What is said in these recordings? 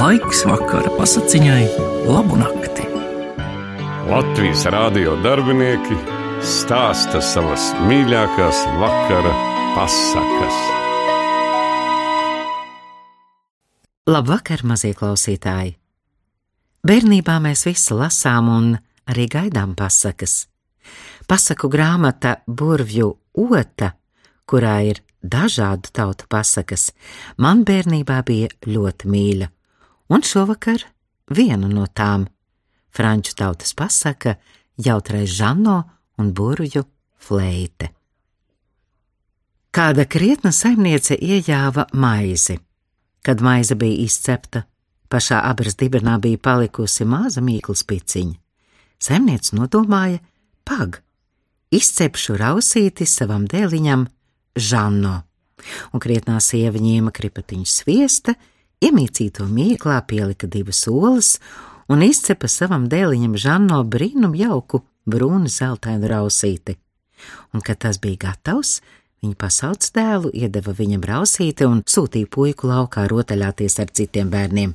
Laiks vakara pasakiņai, labu nakti. Latvijas rādio darbinieki stāsta savas mīļākās vakara pasakas. Labvakar, mazie klausītāji! Bērnībā mēs visi lasām un arī gaidām pasakas. Pasaku grāmata Burvju Ota, kurā ir dažādu tautu pasakas, man bērnībā bija ļoti mīļa, un šovakar viena no tām - franču tautas pasaka Jautrais Žanno un Burvju fleite. Kāda krietna saimniece iejāva maizi. Kad maize bija izcepta, pašā abras dibenā bija palikusi maza mīklas piciņa. Saimniece nodomāja, pag, izcepšu rausīti savam dēliņam Žanno, un krietnā sieva ņēma kripatiņu sviesta, iemīcīto mīklā pielika divas olas un izcepa savam dēliņam Žanno brīnum jauku brūnu zeltainu rausīti. Un, kad tas bija gatavs, viņa pasauc dēlu, iedeva viņam rausīti un sūtīja puiku laukā rotaļāties ar citiem bērniem.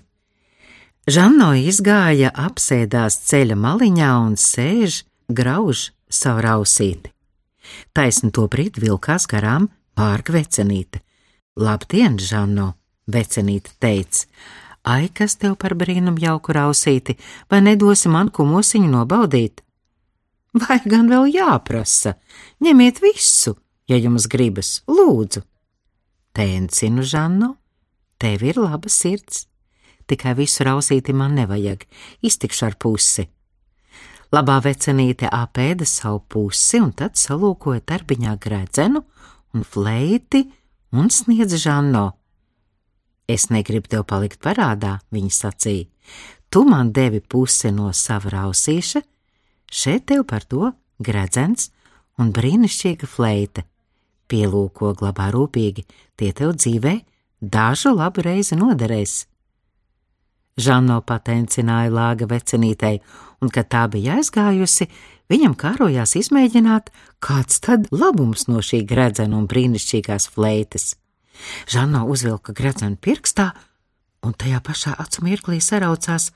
Žanno izgāja, apsēdās ceļa maliņā un sēž, grauž savu rausīti. Taisni to brīdi vilkās garām pārka vecenīte. Labdien, Žanno! Vecenīte teica: Ai, kas tev par brīnumu jauku rausīti, vai nedosi man kumosiņu nobaudīt? Vai gan vēl jāprasa? Ņemiet visu, ja jums gribas, lūdzu. Tēncinu, Žanno, tev ir laba sirds. Tikai visu rausīti man nevajag, iztikšu ar pusi. Labā vecenīte apēda savu pusi un tad salūkoja darbiņā grēdzenu un fleiti un sniedz Žanno. Es negribu tev palikt parādā, viņa sacīja. Tu man devi pusi no sava rausīša, šeit tev par to gredzens un brīnišķīga fleita. Pielūko glabā rūpīgi, tie tev dzīvē dažu labu reizi noderēs. Žanno patencināja lāga vecenītei, un, kad tā bija aizgājusi, viņam kārojās izmēģināt, kāds tad labums no šī gredzena un brīnišķīgās fleites. Žanno uzvilka gredzenu pirkstā, un tajā pašā acu mirklī saraucās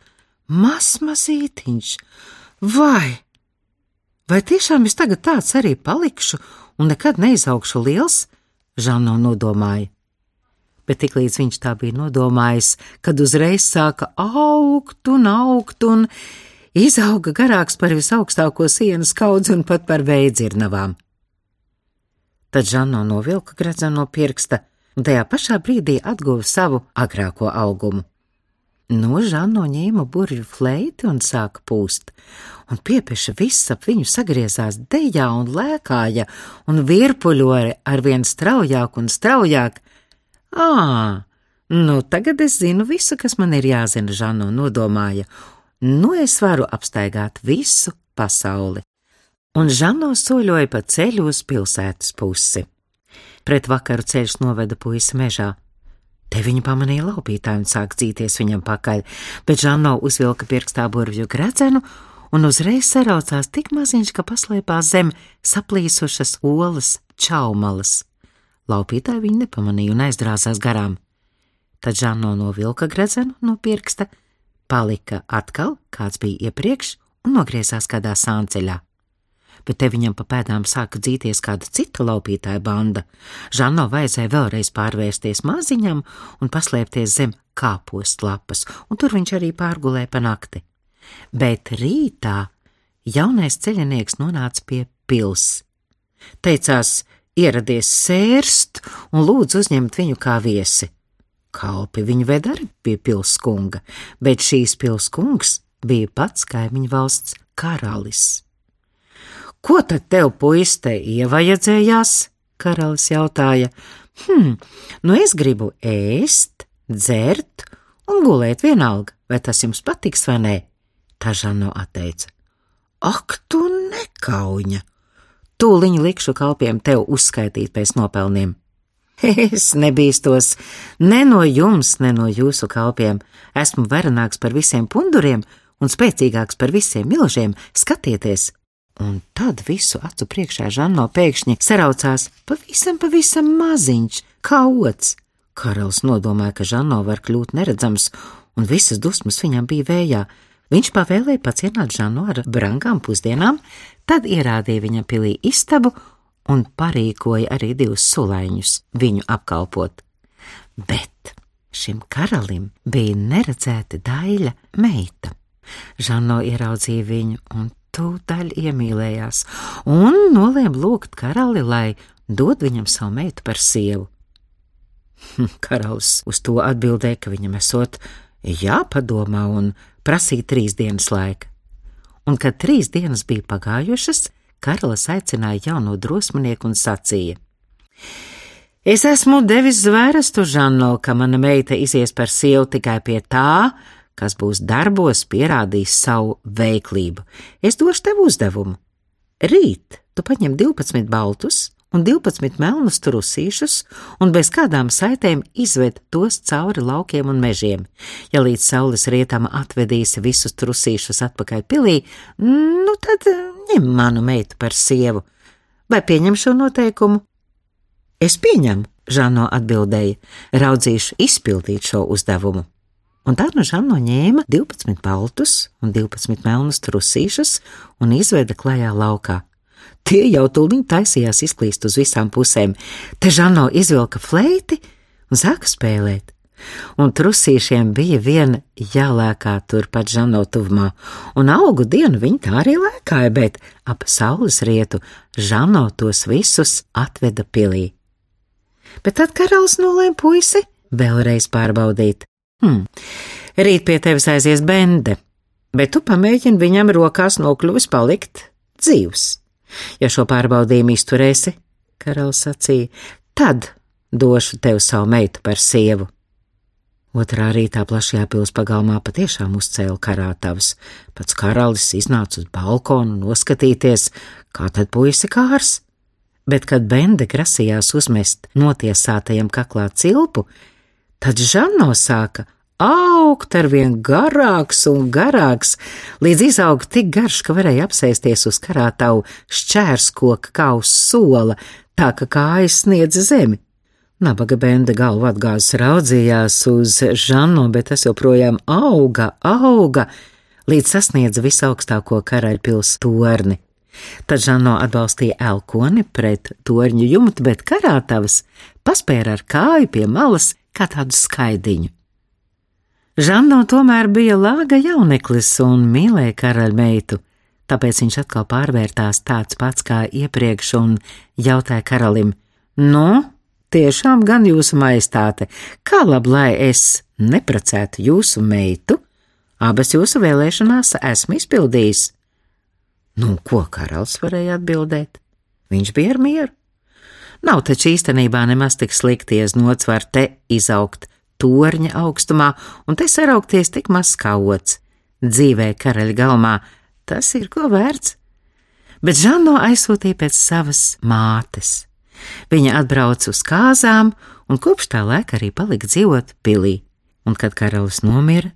mazmazītiņš. Vai! Vai tiešām es tagad tāds arī palikšu un nekad neizaugšu liels? Žanno nodomāja bet tiklīdz viņš tā bija nodomājis, kad uzreiz sāka augt un augt un izauga garāks par visaugstāko sienas kaudzi un pat par veidzirnavām. Tad Žanno novilka gredzenu no pirksta un tajā pašā brīdī atguva savu agrāko augumu. No Žanno ņēma burvju fleiti un sāka pūst, un piepeša viss ap viņu sagriezās dejā un lēkāja, un virpuļori arvien straujāk un straujāk, Ā, nu tagad es zinu visu, kas man ir jāzina, Žano nodomāja. Nu es varu apstaigāt visu pasauli. Un Žano soļoja pa ceļu uz pilsētas pusi. Pret vakaru ceļš noveda puisi mežā. Te viņu pamanīja laupītāji un sāk dzīties viņam pakaļ, bet Žano uzvilka pirkstā burvju gredzenu un uzreiz saraucās tik maziņš, ka paslēpās zem saplīsušas olas čaumalas. Laupītāji viņu nepamanīja un aizdrāzās garām. Tad Žanno no vilka gredzenu no pirksta, palika atkal, kāds bija iepriekš, un nogriezās kādā sānceļā. Bet te viņam pa pēdām sāka dzīties kāda cita laupītāja banda. Žanno vajadzēja vēlreiz pārvērsties maziņam un paslēpties zem kāpost lapas, un tur viņš arī pārgulēja pa nakti. Bet rītā jaunais ceļinieks nonāca pie pils. Teicās, ieradies sērst un lūdz uzņemt viņu kā viesi. Kalpi viņu ved arī pie pilskunga, bet šīs pilskungs bija pats kaimiņu valsts karalis. Ko tad tev, puiste, ievajadzējās? Karalis jautāja. Hm, nu es gribu ēst, dzert un gulēt vienalga, vai tas jums patiks vai nē? Tā Žano atteica. Ak, tu nekauņa! Tūliņ likšu kalpiem tev uzskaitīt pēc nopelniem. Es nebīstos ne no jums, ne no jūsu kalpiem. Esmu varenāks par visiem punduriem un spēcīgāks par visiem milžiem. Skatieties! Un tad visu acu priekšā Žanno pēkšņi saraucās pavisam, pavisam maziņš, kā ots. Karalis nodomāja, ka Žanno var kļūt neredzams, un visas dusmas viņam bija vējā. Viņš pavēlēja pacienāt Žanu ar brangām pusdienām, tad ierādīja viņam pilī istabu un parīkoja arī divus sulaiņus viņu apkalpot. Bet šim karalim bija neredzēta daļa meita. Žano ieraudzīja viņu un tūdaļ iemīlējās, un nolēma lūgt karali, lai dod viņam savu meitu par sievu. Karalis uz to atbildēja, ka viņam esot jāpadomā un prasīja trīs dienas laika. Un, kad trīs dienas bija pagājušas, karalis aicināja jauno drosminieku un sacīja: Es esmu devis zvērestu Žanno, ka mana meita izies par sievu tikai pie tā, kas būs darbos pierādījis savu veiklību. Es došu tev uzdevumu. Rīt tu paņem 12 baltus un 12 melnus trusīšus, un bez kādām saitēm izved tos cauri laukiem un mežiem. Ja līdz saules rietam atvedīsi visus trusīšus atpakaļ pilī, nu tad eh, ņem manu meitu par sievu. Vai pieņem šo noteikumu? Es pieņemu, Žano atbildēja, raudzīšu izpildīt šo uzdevumu. Un tā no Žano ņēma 12 baltus un 12 melnus trusīšus un izveda klajā laukā. Tie jau tūlīt taisījās izklīst uz visām pusēm. Te Žano izvilka fleiti un sāka spēlēt. Un trusīšiem bija viena jālēkā turpat Žano tuvumā, un augu dienu viņi tā arī lēkāja, bet ap saules rietu Žano tos visus atveda pilī. Bet tad karalis nolēma puisi vēlreiz pārbaudīt. Hmm, rīt pie tevis aizies bende, bet tu pamēģini viņam rokās nokļuvis palikt dzīvs. Ja šo pārbaudījumu izturēsi, karalis sacīja, tad došu tev savu meitu par sievu. Otrā rītā plašajā pils pagalmā patiešām uzcēla karātavas. Pats karalis iznāca uz balkonu noskatīties, kā tad puisi kārs. Bet, kad Bende grasījās uzmest notiesātajam kaklā cilpu, tad Žanno sāka augt ar vien garāks un garāks, līdz izauga tik garš, ka varēja apsēsties uz karātavu šķērskoka kā uz sola, tā ka kājas sniedza zemi. Nabaga benda galvu atgāzes raudzījās uz Žanno, bet tas joprojām auga, auga, līdz sasniedza visaugstāko karaļpils torni. Tad Žanno atbalstīja elkoni pret torņu jumtu, bet karātavas paspēra ar kāju pie malas kā tādu skaidiņu. Žanno tomēr bija lāga jauneklis un mīlēja karaļmeitu, tāpēc viņš atkal pārvērtās tāds pats kā iepriekš un jautāja karalim: Nu, tiešām gan jūsu maistāte, kā labi, lai es neprecētu jūsu meitu? Abas jūsu vēlēšanās esmu izpildījis. Nu, ko karalis varēja atbildēt? Viņš bija ar mieru. Nav taču īstenībā nemaz tik slikti, ja nots var te izaugt torņa augstumā un te saraukties tik maz kā ots. Dzīvē karaļa galmā tas ir ko vērts. Bet Žanno aizsūtīja pēc savas mātes. Viņa atbrauca uz kāzām un kopš tā laika arī palika dzīvot pilī, un kad karalis nomira,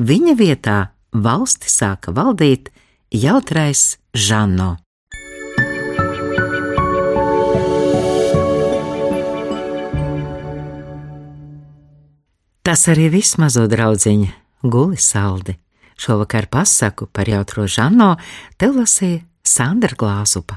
viņa vietā valsti sāka valdīt jautrais Žanno. Tas arī viss mazo draudziņa guli saldi. Šovakar pasaku par jautro Žanno tev lasīja Sandra Glāzupa.